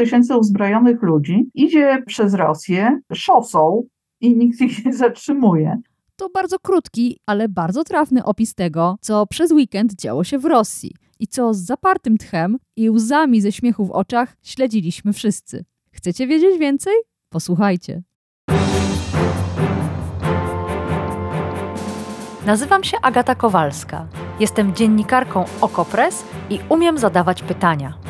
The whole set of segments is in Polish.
tysięcy uzbrojonych ludzi idzie przez Rosję szosą i nikt ich nie zatrzymuje. To bardzo krótki, ale bardzo trafny opis tego, co przez weekend działo się w Rosji i co z zapartym tchem i łzami ze śmiechu w oczach śledziliśmy wszyscy. Chcecie wiedzieć więcej? Posłuchajcie. Nazywam się Agata Kowalska. Jestem dziennikarką Okopres i umiem zadawać pytania.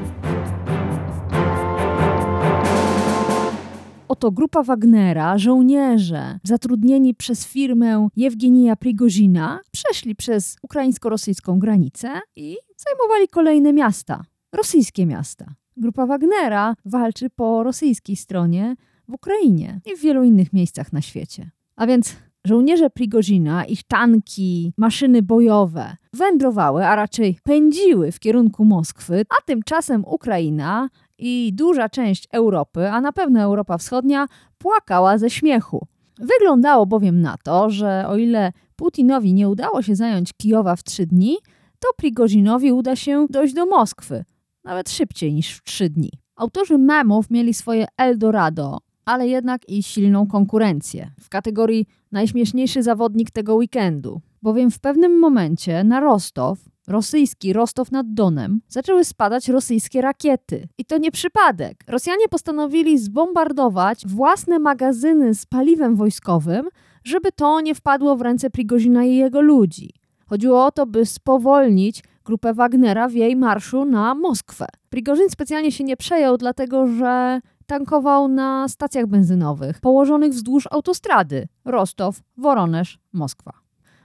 Oto grupa Wagnera, żołnierze zatrudnieni przez firmę Jewgenija Prigozina, przeszli przez ukraińsko-rosyjską granicę i zajmowali kolejne miasta, rosyjskie miasta. Grupa Wagnera walczy po rosyjskiej stronie w Ukrainie i w wielu innych miejscach na świecie. A więc żołnierze Prigozina, ich tanki, maszyny bojowe wędrowały, a raczej pędziły w kierunku Moskwy, a tymczasem Ukraina i duża część Europy, a na pewno Europa Wschodnia, płakała ze śmiechu. Wyglądało bowiem na to, że o ile Putinowi nie udało się zająć Kijowa w trzy dni, to Prigozinowi uda się dojść do Moskwy, nawet szybciej niż w trzy dni. Autorzy memów mieli swoje Eldorado, ale jednak i silną konkurencję w kategorii najśmieszniejszy zawodnik tego weekendu, bowiem w pewnym momencie na Rostow, rosyjski Rostow nad Donem, zaczęły spadać rosyjskie rakiety. I to nie przypadek. Rosjanie postanowili zbombardować własne magazyny z paliwem wojskowym, żeby to nie wpadło w ręce Prigozina i jego ludzi. Chodziło o to, by spowolnić grupę Wagnera w jej marszu na Moskwę. Prigorzyn specjalnie się nie przejął, dlatego że tankował na stacjach benzynowych położonych wzdłuż autostrady Rostow, Woronesz, Moskwa.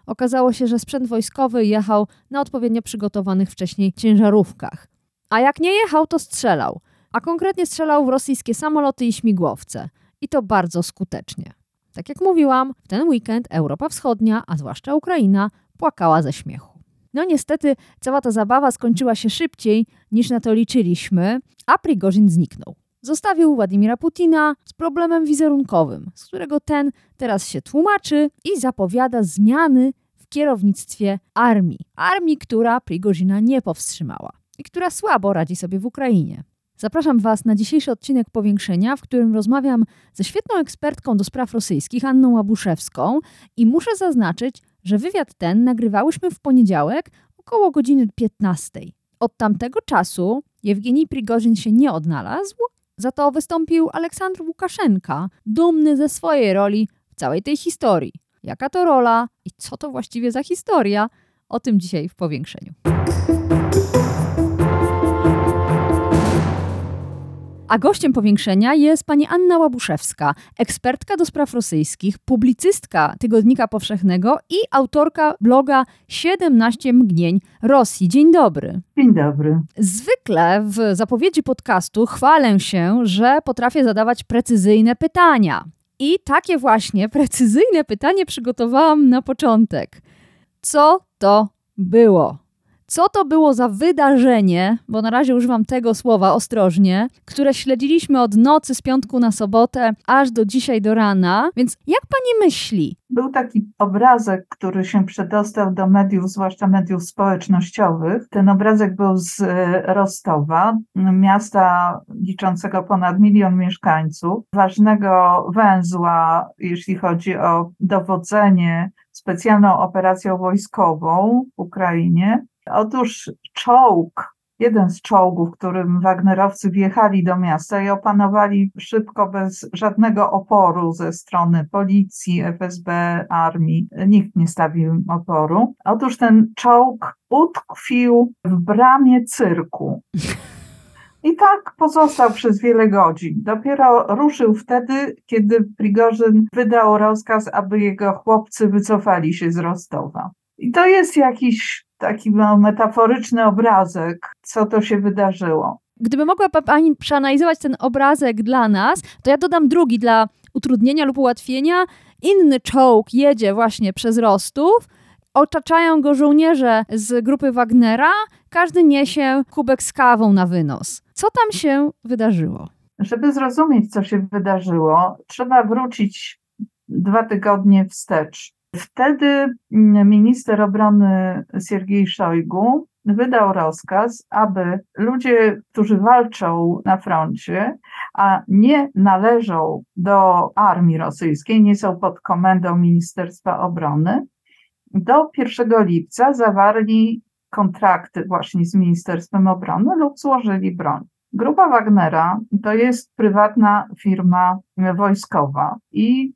Okazało się, że sprzęt wojskowy jechał na odpowiednio przygotowanych wcześniej ciężarówkach. A jak nie jechał, to strzelał. A konkretnie strzelał w rosyjskie samoloty i śmigłowce. I to bardzo skutecznie. Tak jak mówiłam, w ten weekend Europa Wschodnia, a zwłaszcza Ukraina, płakała ze śmiechu. No niestety cała ta zabawa skończyła się szybciej niż na to liczyliśmy, a Prigorzin zniknął. Zostawił Władimira Putina z problemem wizerunkowym, z którego ten teraz się tłumaczy i zapowiada zmiany w kierownictwie armii. Armii, która Prigozina nie powstrzymała i która słabo radzi sobie w Ukrainie. Zapraszam Was na dzisiejszy odcinek Powiększenia, w którym rozmawiam ze świetną ekspertką do spraw rosyjskich, Anną Łabuszewską i muszę zaznaczyć, że wywiad ten nagrywałyśmy w poniedziałek około godziny 15. Od tamtego czasu Jewgenij Prigorzyn się nie odnalazł, za to wystąpił Aleksandr Łukaszenka, dumny ze swojej roli w całej tej historii. Jaka to rola i co to właściwie za historia? O tym dzisiaj w powiększeniu. A gościem powiększenia jest pani Anna Łabuszewska, ekspertka do spraw rosyjskich, publicystka Tygodnika Powszechnego i autorka bloga 17 mgnień Rosji. Dzień dobry. Dzień dobry. Zwykle w zapowiedzi podcastu chwalę się, że potrafię zadawać precyzyjne pytania. I takie właśnie precyzyjne pytanie przygotowałam na początek. Co to było? Co to było za wydarzenie, bo na razie używam tego słowa ostrożnie, które śledziliśmy od nocy z piątku na sobotę aż do dzisiaj do rana. Więc jak pani myśli? Był taki obrazek, który się przedostał do mediów, zwłaszcza mediów społecznościowych. Ten obrazek był z e, Rostowa, miasta liczącego ponad milion mieszkańców, ważnego węzła, jeśli chodzi o dowodzenie specjalną operacją wojskową w Ukrainie. Otóż czołg, jeden z czołgów, którym Wagnerowcy wjechali do miasta i opanowali szybko, bez żadnego oporu ze strony policji, FSB, armii. Nikt nie stawił oporu. Otóż ten czołg utkwił w bramie cyrku. I tak pozostał przez wiele godzin. Dopiero ruszył wtedy, kiedy Prigorzyn wydał rozkaz, aby jego chłopcy wycofali się z Rostowa. I to jest jakiś taki metaforyczny obrazek, co to się wydarzyło. Gdyby mogła Pani przeanalizować ten obrazek dla nas, to ja dodam drugi dla utrudnienia lub ułatwienia, inny czołg jedzie właśnie przez Rostów, otaczają go żołnierze z grupy Wagnera, każdy niesie kubek z kawą na wynos. Co tam się wydarzyło? Żeby zrozumieć, co się wydarzyło, trzeba wrócić dwa tygodnie wstecz. Wtedy mm, minister obrony Siergiej Szojgu wydał rozkaz, aby ludzie, którzy walczą na froncie, a nie należą do armii rosyjskiej, nie są pod komendą Ministerstwa Obrony, do 1 lipca zawarli kontrakty właśnie z Ministerstwem Obrony lub złożyli broń. Grupa Wagnera to jest prywatna firma wojskowa i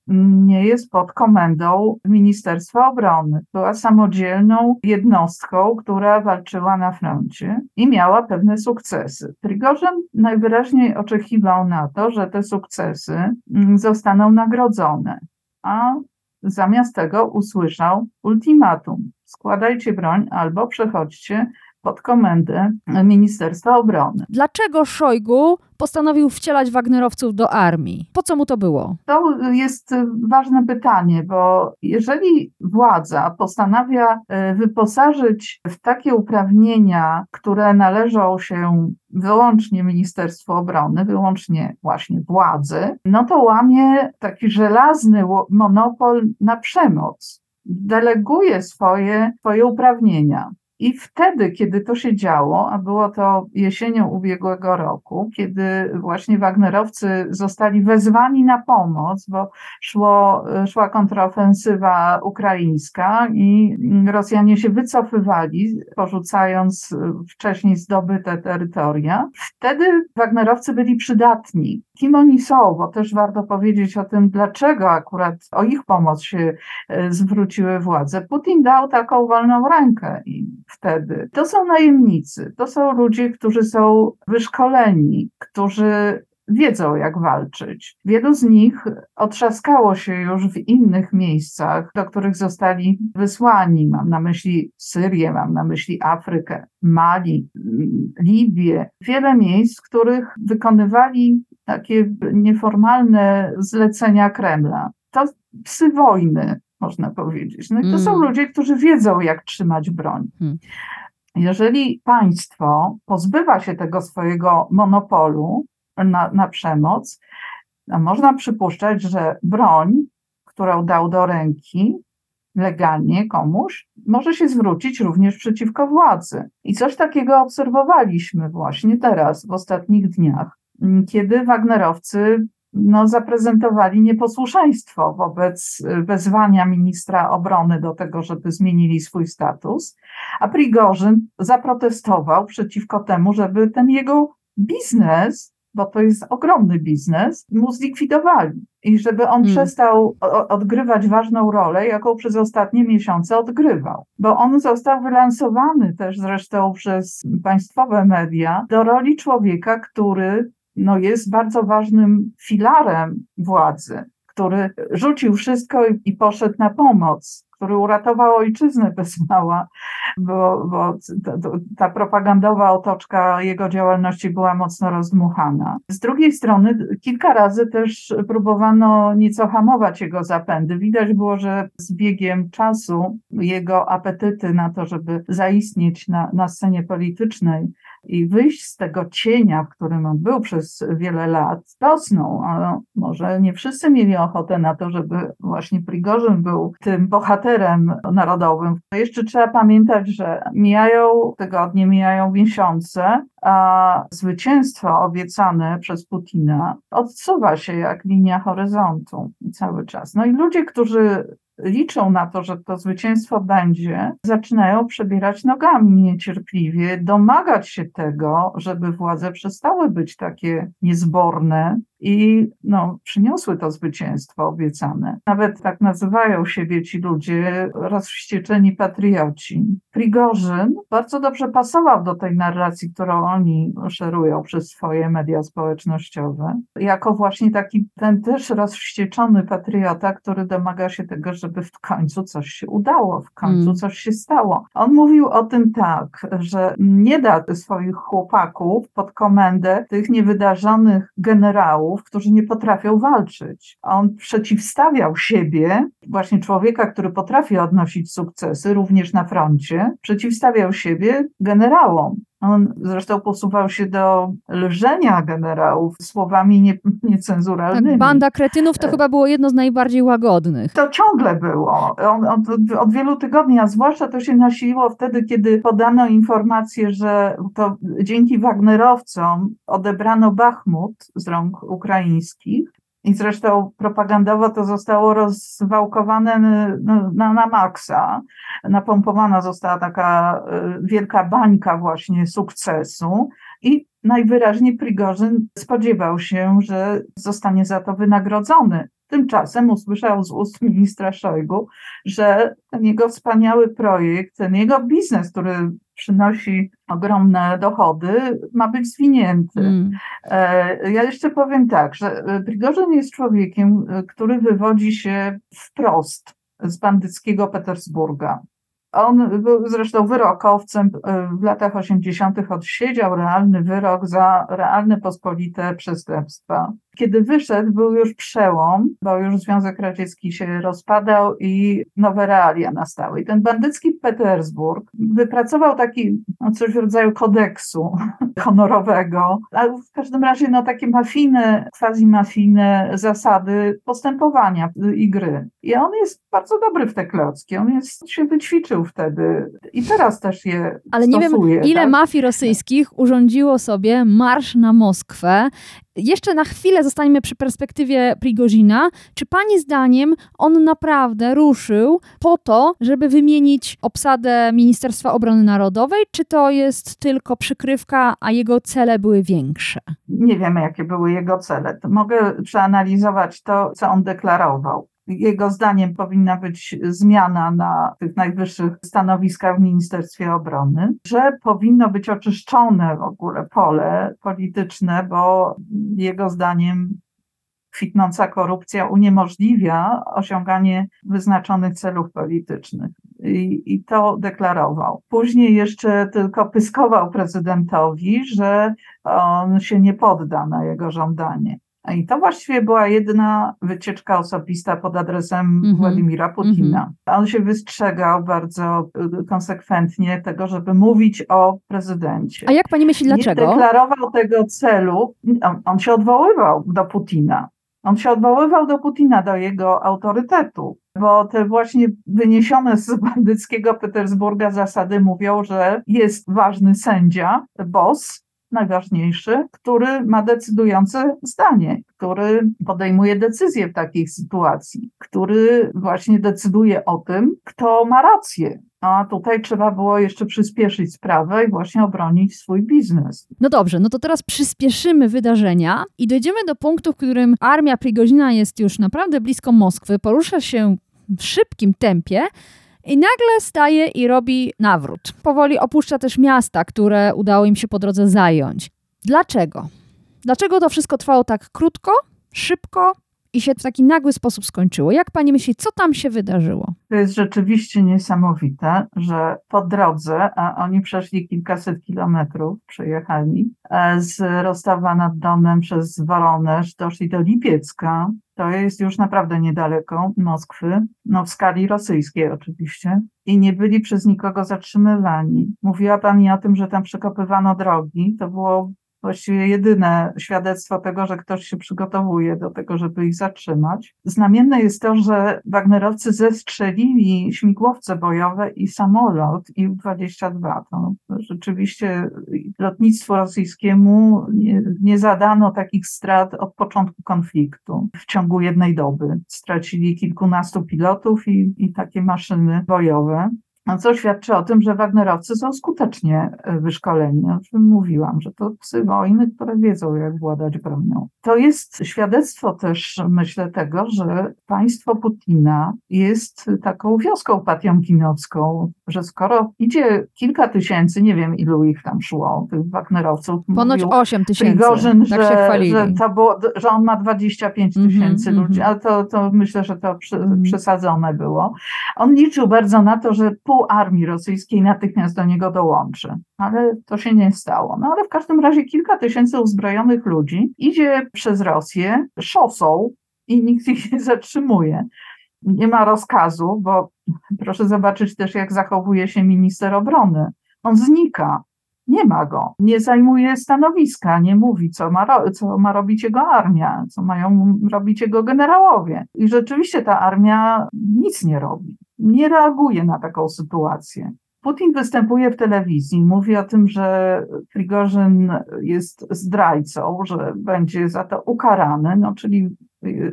nie jest pod komendą Ministerstwa Obrony. Była samodzielną jednostką, która walczyła na froncie i miała pewne sukcesy. Prigorzyn najwyraźniej oczekiwał na to, że te sukcesy mm, zostaną nagrodzone, a zamiast tego usłyszał ultimatum: składajcie broń albo przechodźcie pod komendę Ministerstwa Obrony. Dlaczego Szojgu postanowił wcielać Wagnerowców do armii? Po co mu to było? To jest ważne pytanie, bo jeżeli władza postanawia e, wyposażyć w takie uprawnienia, które należą się wyłącznie Ministerstwu Obrony, wyłącznie właśnie władzy, no to łamie taki żelazny monopol na przemoc. Deleguje swoje, swoje uprawnienia. I wtedy, kiedy to się działo, a było to jesienią ubiegłego roku, kiedy właśnie Wagnerowcy zostali wezwani na pomoc, bo szło, szła kontrofensywa ukraińska i Rosjanie się wycofywali, porzucając wcześniej zdobyte terytoria, wtedy Wagnerowcy byli przydatni. Kim oni są, bo też warto powiedzieć o tym, dlaczego akurat o ich pomoc się e, zwróciły władze. Putin dał taką wolną rękę i wtedy. To są najemnicy, to są ludzie, którzy są wyszkoleni, którzy wiedzą, jak walczyć. Wielu z nich otrzaskało się już w innych miejscach, do których zostali wysłani. Mam na myśli Syrię, mam na myśli Afrykę, Mali, Libię. Wiele miejsc, w których wykonywali takie nieformalne zlecenia Kremla. To psy wojny, można powiedzieć. No i to mm. są ludzie, którzy wiedzą, jak trzymać broń. Mm. Jeżeli państwo pozbywa się tego swojego monopolu na, na przemoc, można przypuszczać, że broń, którą dał do ręki legalnie komuś, może się zwrócić również przeciwko władzy. I coś takiego obserwowaliśmy właśnie teraz, w ostatnich dniach, kiedy Wagnerowcy no, zaprezentowali nieposłuszeństwo wobec y, wezwania ministra obrony do tego, żeby zmienili swój status, a Prigorzyn zaprotestował przeciwko temu, żeby ten jego biznes, bo to jest ogromny biznes, mu zlikwidowali i żeby on hmm. przestał odgrywać ważną rolę, jaką przez ostatnie miesiące odgrywał. Bo on został wylansowany też zresztą przez państwowe media do roli człowieka, który no jest bardzo ważnym filarem władzy, który rzucił wszystko i poszedł na pomoc, który uratował ojczyznę bez mała, bo, bo ta, ta, propagandowa otoczka jego działalności była mocno rozdmuchana. Z drugiej strony kilka razy też próbowano nieco hamować jego zapędy. Widać było, że z biegiem czasu jego apetyty na to, żeby zaistnieć na, na scenie politycznej, i wyjść z tego cienia, w którym on był przez wiele lat, rosną. A może nie wszyscy mieli ochotę na to, żeby właśnie Prigorzyn był tym bohaterem narodowym. Jeszcze trzeba pamiętać, że mijają tygodnie, mijają miesiące, a zwycięstwo obiecane przez Putina odsuwa się jak linia horyzontu cały czas. No i ludzie, którzy liczą na to, że to zwycięstwo będzie, zaczynają przebierać nogami niecierpliwie, domagać się tego, żeby władze przestały być takie niezborne, i no, przyniosły to zwycięstwo obiecane. Nawet tak nazywają siebie ci ludzie, rozwścieczeni patrioci. Prigorzyn bardzo dobrze pasował do tej narracji, którą oni szerują przez swoje media społecznościowe, jako właśnie taki ten też rozwścieczony patriota, który domaga się tego, żeby w końcu coś się udało, w końcu mm. coś się stało. On mówił o tym tak, że nie da swoich chłopaków pod komendę tych niewydarzonych generałów, generałów, którzy nie potrafią walczyć. On przeciwstawiał siebie, właśnie człowieka, który potrafi odnosić sukcesy, również na froncie, przeciwstawiał siebie generałom. On zresztą posuwał się do lżenia generałów słowami nie, Tak, niecenzuralnymi. banda kretynów to chyba było jedno z najbardziej łagodnych. To ciągle było. On, on, od wielu tygodni, a zwłaszcza to się nasiliło wtedy, kiedy podano informację, że to dzięki Wagnerowcom odebrano Bachmut z rąk ukraińskich. I zresztą propagandowo to zostało rozwałkowane no, na, na maksa. Napompowana została taka y, wielka bańka właśnie sukcesu. I najwyraźniej Prigorzyn spodziewał się, że zostanie za to wynagrodzony. Tymczasem usłyszał z ust ministra Szojgu, że ten jego wspaniały projekt, ten jego biznes, który przynosi ogromne dochody, ma być zwinięty. Mm. E, Ja jeszcze powiem tak, że Prigorzyn jest człowiekiem, e, który wywodzi się wprost z bandyckiego Petersburga. On był zresztą wyrokowcem e, w latach 80. odsiedział realny wyrok za realne pospolite przestępstwa. Kiedy wyszedł, był już przełom, bo już Związek Radziecki się rozpadał i nowe realia nastały. I ten bandycki Petersburg wypracował taki no, coś w rodzaju kodeksu honorowego, a w każdym razie no, takie mafijne, quasi-mafijne zasady postępowania i gry. I on jest bardzo dobry w te klocki, on jest, się wyćwiczył wtedy i teraz też je Ale nie wiem, stosuje. ile tak? mafii rosyjskich urządziło sobie marsz na Moskwę. Jeszcze na chwilę zostaniemy przy perspektywie Prigozina. Czy pani zdaniem on naprawdę ruszył po to, żeby wymienić obsadę Ministerstwa Obrony Narodowej, czy to jest tylko przykrywka, a jego cele były większe? nie wiemy, jakie były jego cele. Mogę przeanalizować to, co on deklarował. Jego zdaniem powinna być zmiana na tych najwyższych stanowiskach w Ministerstwie Obrony, że powinno być oczyszczone w ogóle pole polityczne, bo jego zdaniem kwitnąca korupcja uniemożliwia osiąganie wyznaczonych celów politycznych. I, I to deklarował. Później jeszcze tylko pyskował prezydentowi, że on się nie podda na jego żądanie. I to właściwie była jedna wycieczka osobista pod adresem Mhm. Władimira Putina. On się wystrzegał bardzo y, konsekwentnie tego, żeby mówić o prezydencie. A jak pani myśli, Nie dlaczego? deklarował tego celu. On, on się odwoływał do Putina. On się odwoływał do Putina, do jego autorytetu, bo te właśnie wyniesione z bandyckiego Petersburga zasady mówią, że jest ważny sędzia, boss, najważniejszy, który ma decydujące zdanie, który podejmuje decyzje w takiej sytuacji, który właśnie decyduje o tym, kto ma rację. A tutaj trzeba było jeszcze przyspieszyć sprawę i właśnie obronić swój biznes. No dobrze, no to teraz przyspieszymy wydarzenia i dojdziemy do punktu, w którym armia Prigozina jest już naprawdę blisko Moskwy, porusza się w szybkim tempie i nagle staje i robi nawrót. Powoli opuszcza też miasta, które udało im się po drodze zająć. Dlaczego? Dlaczego to wszystko trwało tak krótko, szybko i się w taki nagły sposób skończyło? Jak pani myśli, co tam się wydarzyło? To jest rzeczywiście niesamowite, że po drodze, a oni przeszli kilkaset kilometrów, przejechali e, z Rostowa nad Donem przez Woroneż, doszli do Lipiecka. To jest już naprawdę niedaleko Moskwy, no w skali rosyjskiej oczywiście. I nie byli przez nikogo zatrzymywani. Mówiła pani o tym, że tam przekopywano drogi. To było właściwie jedyne świadectwo tego, że ktoś się przygotowuje do tego, żeby ich zatrzymać. Znamienne jest to, że Wagnerowcy zestrzelili śmigłowce bojowe i samolot I-22. To rzeczywiście lotnictwu rosyjskiemu nie, nie zadano takich strat od początku konfliktu w ciągu jednej doby. Stracili kilkunastu pilotów i, i takie maszyny bojowe. Co świadczy o tym, że Wagnerowcy są skutecznie e, wyszkoleni, o czym mówiłam, że to psy wojny, które wiedzą, jak władać bronią. To jest świadectwo też, myślę, tego, że państwo Putina jest taką wioską patiomkinowską, że skoro idzie kilka tysięcy, nie wiem ilu ich tam szło, tych Wagnerowców, Ponoć mówił 8 tysięcy. Prigorzyn, tak się że, chwalili. że, to było, że on ma 25 Mhm, tysięcy mhm. ludzi, ale to, to myślę, że to przy, Mhm. przesadzone było. On liczył bardzo na to, że pół pół armii rosyjskiej natychmiast do niego dołączy. Ale to się nie stało. No ale w każdym razie kilka tysięcy uzbrojonych ludzi idzie przez Rosję szosą i nikt ich nie zatrzymuje. Nie ma rozkazu, bo proszę zobaczyć też, jak zachowuje się minister obrony. On znika. Nie ma go, nie zajmuje stanowiska, nie mówi, co ma, ro- co ma robić jego armia, co mają robić jego generałowie. I rzeczywiście ta armia nic nie robi, nie reaguje na taką sytuację. Putin występuje w telewizji, mówi o tym, że Prigorzyn jest zdrajcą, że będzie za to ukarany, no czyli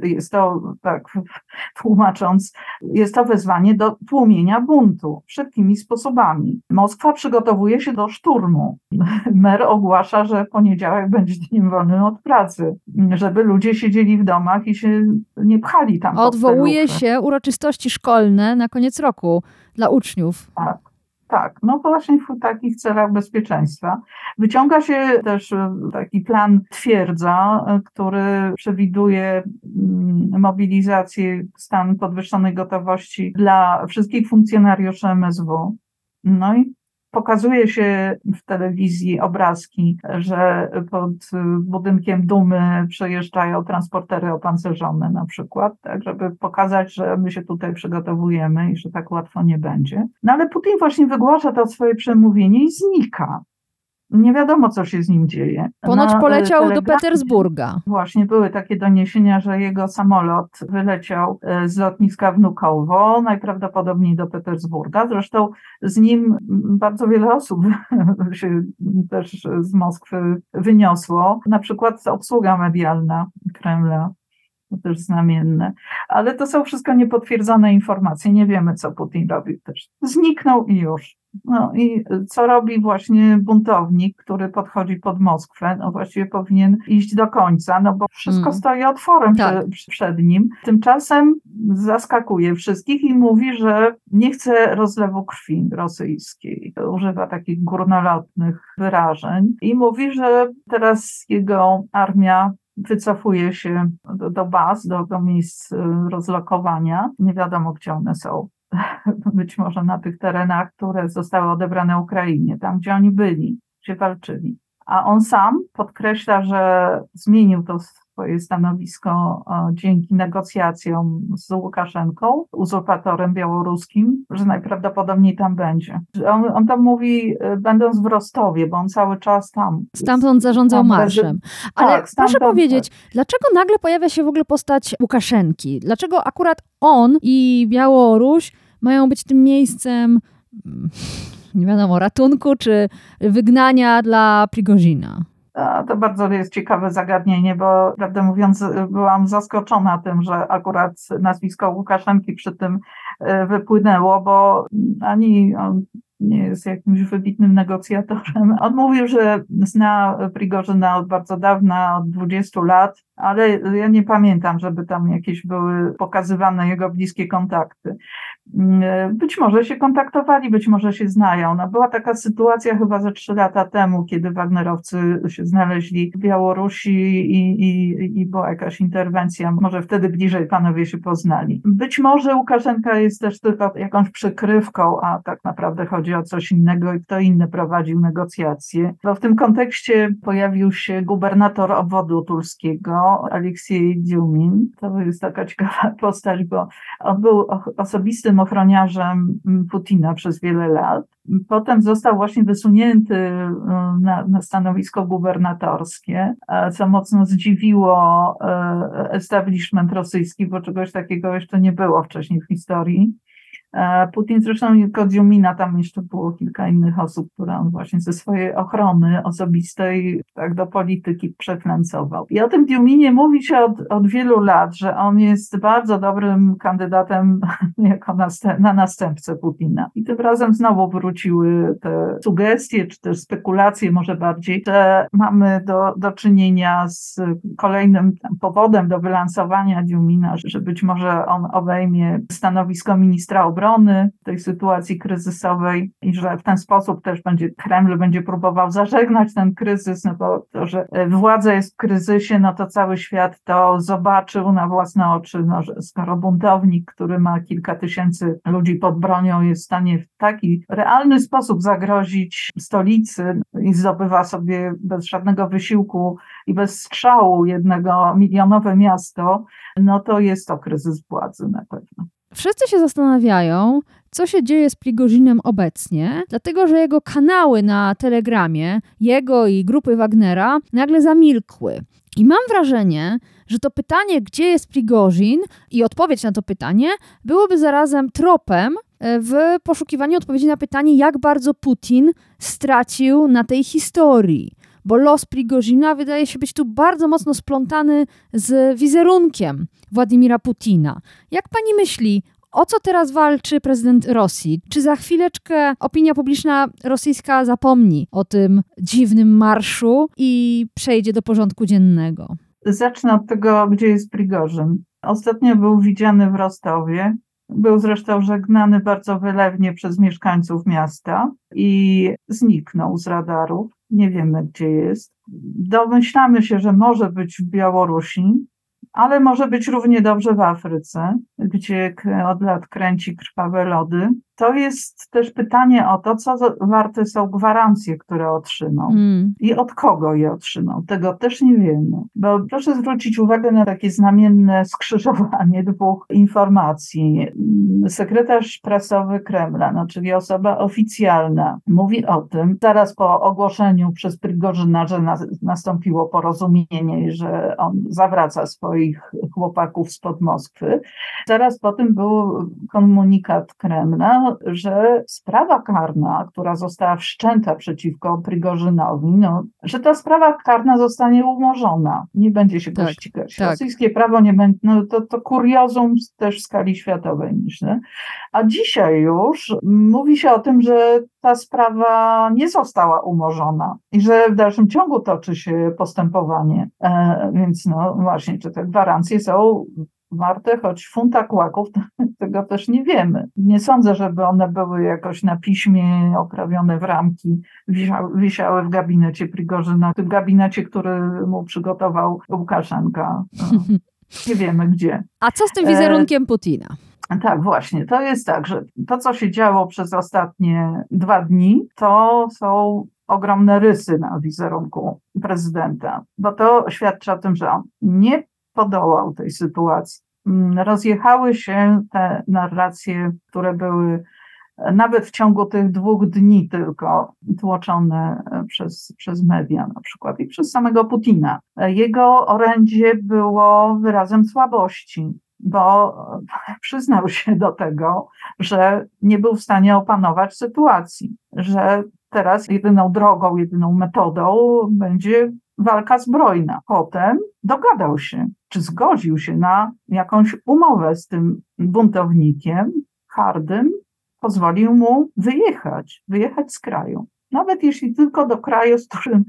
jest to, tak tłumacząc, jest to wezwanie do tłumienia buntu wszelkimi sposobami. Moskwa przygotowuje się do szturmu. Mer ogłasza, że poniedziałek będzie dniem wolnym od pracy, żeby ludzie siedzieli w domach i się nie pchali tam. Odwołuje się uroczystości szkolne na koniec roku dla uczniów. Tak, tak, no właśnie w takich celach bezpieczeństwa. Wyciąga się też e, taki plan twierdza, e, który przewiduje mm, mobilizację, stan podwyższonej gotowości dla wszystkich funkcjonariuszy MSW. No i pokazuje się w telewizji obrazki, że pod budynkiem Dumy przejeżdżają transportery opancerzone na przykład, tak, żeby pokazać, że my się tutaj przygotowujemy i że tak łatwo nie będzie. No ale Putin właśnie wygłasza to swoje przemówienie i znika. Nie wiadomo, co się z nim dzieje. Ponoć Na, y, poleciał do Petersburga. Właśnie były takie doniesienia, że jego samolot wyleciał e, z lotniska Wnukowo, najprawdopodobniej do Petersburga. Zresztą z nim bardzo wiele osób się też z Moskwy wyniosło, na przykład obsługa medialna Kremla. To też znamienne. Ale to są wszystko niepotwierdzone informacje. Nie wiemy, co Putin robił też. Zniknął i już. No i co robi właśnie buntownik, który podchodzi pod Moskwę? No właściwie powinien iść do końca, no bo wszystko Mm. stoi otworem Tak. prze- przed nim. Tymczasem zaskakuje wszystkich i mówi, że nie chce rozlewu krwi rosyjskiej. Używa takich górnolotnych wyrażeń i mówi, że teraz jego armia wycofuje się do, do baz, do, do miejsc y, rozlokowania. Nie wiadomo, gdzie one są. Być może na tych terenach, które zostały odebrane Ukrainie, tam gdzie oni byli, gdzie walczyli. A on sam podkreśla, że zmienił to swoje stanowisko dzięki negocjacjom z Łukaszenką, uzurpatorem białoruskim, że najprawdopodobniej tam będzie. On, on tam mówi, e, będąc w Rostowie, bo on cały czas tam. Stamtąd zarządzał Tam marszem. Ale tak, proszę powiedzieć, dlaczego nagle pojawia się w ogóle postać Łukaszenki? Dlaczego akurat on i Białoruś mają być tym miejscem, mm, nie wiadomo, ratunku czy wygnania dla Prigozina? To bardzo jest ciekawe zagadnienie, bo prawdę mówiąc, byłam zaskoczona tym, że akurat nazwisko Łukaszenki przy tym y, wypłynęło, bo ani on nie jest jakimś wybitnym negocjatorem. On mówił, że zna Prigorzyna od bardzo dawna, od 20 lat, ale ja nie pamiętam, żeby tam jakieś były pokazywane jego bliskie kontakty. Mm, Być może się kontaktowali, być może się znają. No, była taka sytuacja chyba ze trzy lata temu, kiedy Wagnerowcy się znaleźli w Białorusi i, i, i była jakaś interwencja. Może wtedy bliżej panowie się poznali. Być może Łukaszenka jest też tylko jakąś przykrywką, a tak naprawdę chodzi o coś innego i kto inny prowadził negocjacje. Bo w tym kontekście pojawił się gubernator obwodu tulskiego, Aleksiej Dziumin. To jest taka ciekawa postać, bo on był o- ochroniarzem Putina przez wiele lat. Potem został właśnie wysunięty y, na, na stanowisko gubernatorskie, co mocno zdziwiło e, establishment rosyjski, bo czegoś takiego jeszcze nie było wcześniej w historii. E, Putin zresztą nie tylko Dziumina, tam jeszcze było kilka innych osób, które on właśnie ze swojej ochrony osobistej tak do polityki przeklęcował. I o tym Dziuminie mówi się od, od wielu lat, że on jest bardzo dobrym kandydatem jako następ, na następcę Putina. I tym razem znowu wróciły te sugestie, czy też spekulacje może bardziej, że mamy do, do czynienia z kolejnym powodem do wylansowania Dziumina, że być może on obejmie stanowisko ministra obrony, obrony tej sytuacji kryzysowej i że w ten sposób też będzie Kreml będzie próbował zażegnać ten kryzys, no bo to, że władza jest w kryzysie, no to cały świat to zobaczył na własne oczy, no, że skoro buntownik, który ma kilka tysięcy ludzi pod bronią, jest w stanie w taki realny sposób zagrozić stolicy i zdobywa sobie bez żadnego wysiłku i bez strzału jednego milionowe miasto, no to jest to kryzys władzy na pewno. Wszyscy się zastanawiają, co się dzieje z Prigozinem obecnie, dlatego że jego kanały na Telegramie, jego i grupy Wagnera, nagle zamilkły. I mam wrażenie, że to pytanie, gdzie jest Prigozin i odpowiedź na to pytanie, byłoby zarazem tropem e, w poszukiwaniu odpowiedzi na pytanie, jak bardzo Putin stracił na tej historii bo los Prigozina wydaje się być tu bardzo mocno splątany z wizerunkiem Władimira Putina. Jak pani myśli, o co teraz walczy prezydent Rosji? Czy za chwileczkę opinia publiczna rosyjska zapomni o tym dziwnym marszu i przejdzie do porządku dziennego? Zacznę od tego, gdzie jest Prigorzyn. Ostatnio był widziany w Rostowie. Był zresztą żegnany bardzo wylewnie przez mieszkańców miasta i zniknął z radarów. Nie wiemy, gdzie jest. Domyślamy się, że może być w Białorusi, ale może być równie dobrze w Afryce, gdzie od lat kręci krwawe lody. To jest też pytanie o to, co warte są gwarancje, które otrzymał mm. i od kogo je otrzymał. Tego też nie wiemy. Bo proszę zwrócić uwagę na takie znamienne skrzyżowanie dwóch informacji. Sekretarz prasowy Kremla, no, czyli osoba oficjalna, mówi o tym, zaraz po ogłoszeniu przez Prigorzyna, że na, nastąpiło porozumienie i że on zawraca swoich chłopaków spod Moskwy. Zaraz po tym był komunikat Kremla, że sprawa karna, która została wszczęta przeciwko Prigorzynowi, no, że ta sprawa karna zostanie umorzona. Nie będzie się tak, go ścigać. Tak. Rosyjskie prawo nie będzie, no to, to kuriozum też w skali światowej, myślę. A dzisiaj już mówi się o tym, że ta sprawa nie została umorzona i że w dalszym ciągu toczy się postępowanie. E, więc no właśnie, czy te gwarancje są warte, choć funta kłaków, tego też nie wiemy. Nie sądzę, żeby one były jakoś na piśmie oprawione w ramki, wisiały, w gabinecie Prigorzyna, w tym gabinecie, który mu przygotował Łukaszenka. No, nie wiemy gdzie. A co z tym wizerunkiem Putina? Tak, właśnie. To jest tak, że to, co się działo przez ostatnie dwa dni, to są ogromne rysy na wizerunku prezydenta, bo to świadczy o tym, że on nie podołał tej sytuacji. Mm, rozjechały się te narracje, które były nawet w ciągu tych dwóch dni tylko tłoczone przez, przez media na przykład i przez samego Putina. Jego orędzie było wyrazem słabości, bo przyznał się do tego, że nie był w stanie opanować sytuacji, że teraz jedyną drogą, jedyną metodą będzie walka zbrojna. Potem dogadał się, czy zgodził się na jakąś umowę z tym buntownikiem hardym, pozwolił mu wyjechać, wyjechać z kraju. Nawet jeśli tylko do kraju, z którym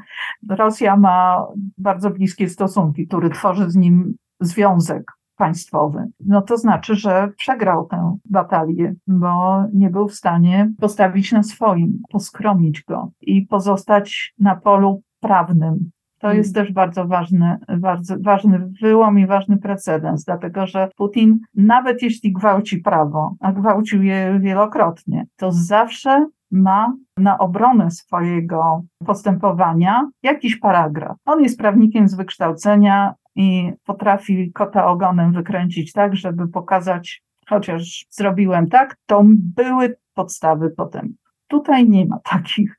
Rosja ma bardzo bliskie stosunki, który tworzy z nim związek państwowy, no to znaczy, że przegrał tę batalię, bo nie był w stanie postawić na swoim, poskromić go i pozostać na polu prawnym, to jest też bardzo ważny, bardzo ważny wyłom i ważny precedens, dlatego że Putin, nawet jeśli gwałci prawo, a gwałcił je wielokrotnie, to zawsze ma na obronę swojego postępowania jakiś paragraf. On jest prawnikiem z wykształcenia i potrafi kota ogonem wykręcić tak, żeby pokazać, chociaż zrobiłem tak, to były podstawy potem. Tutaj nie ma takich,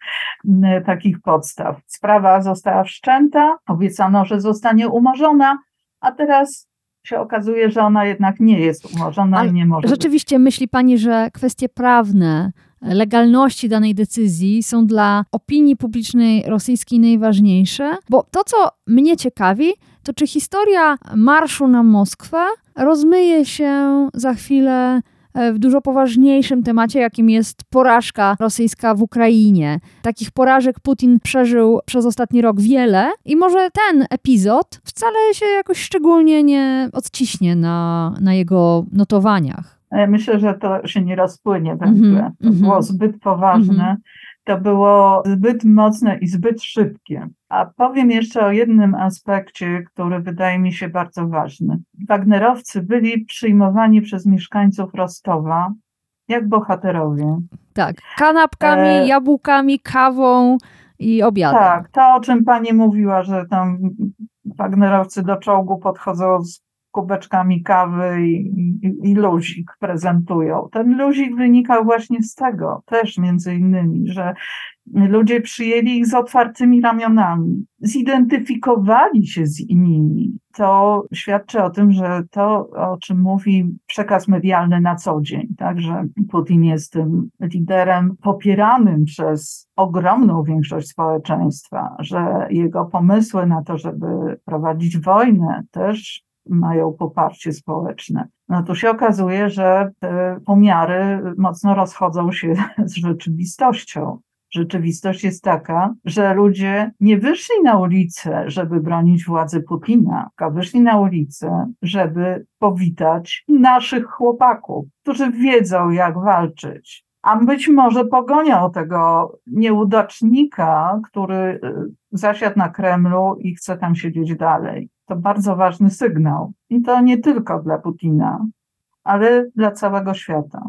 takich podstaw. Sprawa została wszczęta, obiecano, że zostanie umorzona, a teraz się okazuje, że ona jednak nie jest umorzona Ale i nie może. Rzeczywiście być. myśli pani, że kwestie prawne legalności danej decyzji są dla opinii publicznej rosyjskiej najważniejsze? Bo to, co mnie ciekawi, to czy historia marszu na Moskwę rozmyje się za chwilę E, w dużo poważniejszym temacie, jakim jest porażka rosyjska w Ukrainie. Takich porażek Putin przeżył przez ostatni rok wiele i może ten epizod wcale się jakoś szczególnie nie odciśnie na, na jego notowaniach. E, Myślę, że to się nie rozpłynie Mhm, węgle. To mhm. było zbyt poważne. Mhm. To było zbyt mocne i zbyt szybkie. A powiem jeszcze o jednym aspekcie, który wydaje mi się bardzo ważny. Wagnerowcy byli przyjmowani przez mieszkańców Rostowa jak bohaterowie. Tak, kanapkami, E, jabłkami, kawą i obiadem. Tak, to o czym pani mówiła, że tam Wagnerowcy do czołgu podchodzą z kubeczkami kawy i, i, i luzik prezentują. Ten luzik wynikał właśnie z tego też między innymi, że ludzie przyjęli ich z otwartymi ramionami, zidentyfikowali się z nimi. To świadczy o tym, że to, o czym mówi przekaz medialny na co dzień, tak, że Putin jest tym liderem popieranym przez ogromną większość społeczeństwa, że jego pomysły na to, żeby prowadzić wojnę, też mają poparcie społeczne. No tu się okazuje, że te pomiary mocno rozchodzą się z rzeczywistością. Rzeczywistość jest taka, że ludzie nie wyszli na ulicę, żeby bronić władzy Putina, tylko wyszli na ulicę, żeby powitać naszych chłopaków, którzy wiedzą, jak walczyć. A być może pogonią tego nieudacznika, który y, zasiadł na Kremlu i chce tam siedzieć dalej. To bardzo ważny sygnał. I to nie tylko dla Putina, ale dla całego świata.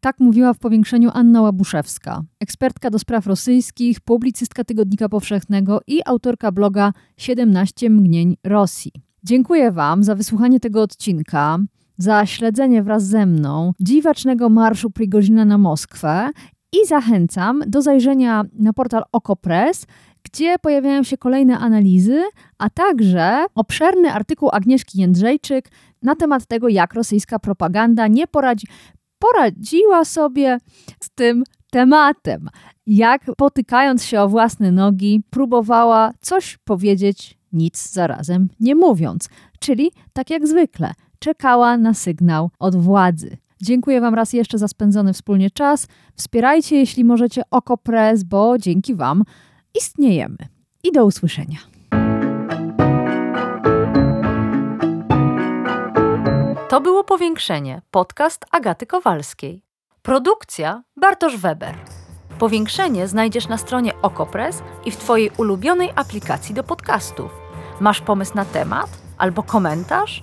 Tak mówiła w powiększeniu Anna Łabuszewska, ekspertka do spraw rosyjskich, publicystka Tygodnika Powszechnego i autorka bloga 17 mgnień Rosji. Dziękuję Wam za wysłuchanie tego odcinka, za śledzenie wraz ze mną dziwacznego marszu Prigozina na Moskwę i zachęcam do zajrzenia na portal Okopress, gdzie pojawiają się kolejne analizy, a także obszerny artykuł Agnieszki Jędrzejczyk na temat tego, jak rosyjska propaganda nie poradzi, poradziła sobie z tym tematem. Jak potykając się o własne nogi, próbowała coś powiedzieć, nic zarazem nie mówiąc. Czyli tak jak zwykle, czekała na sygnał od władzy. Dziękuję Wam raz jeszcze za spędzony wspólnie czas. Wspierajcie, jeśli możecie, Okopres, bo dzięki Wam istniejemy. I do usłyszenia. To było Powiększenie, podcast Agaty Kowalskiej. Produkcja Bartosz Weber. Powiększenie znajdziesz na stronie Okopres i w Twojej ulubionej aplikacji do podcastów. Masz pomysł na temat albo komentarz?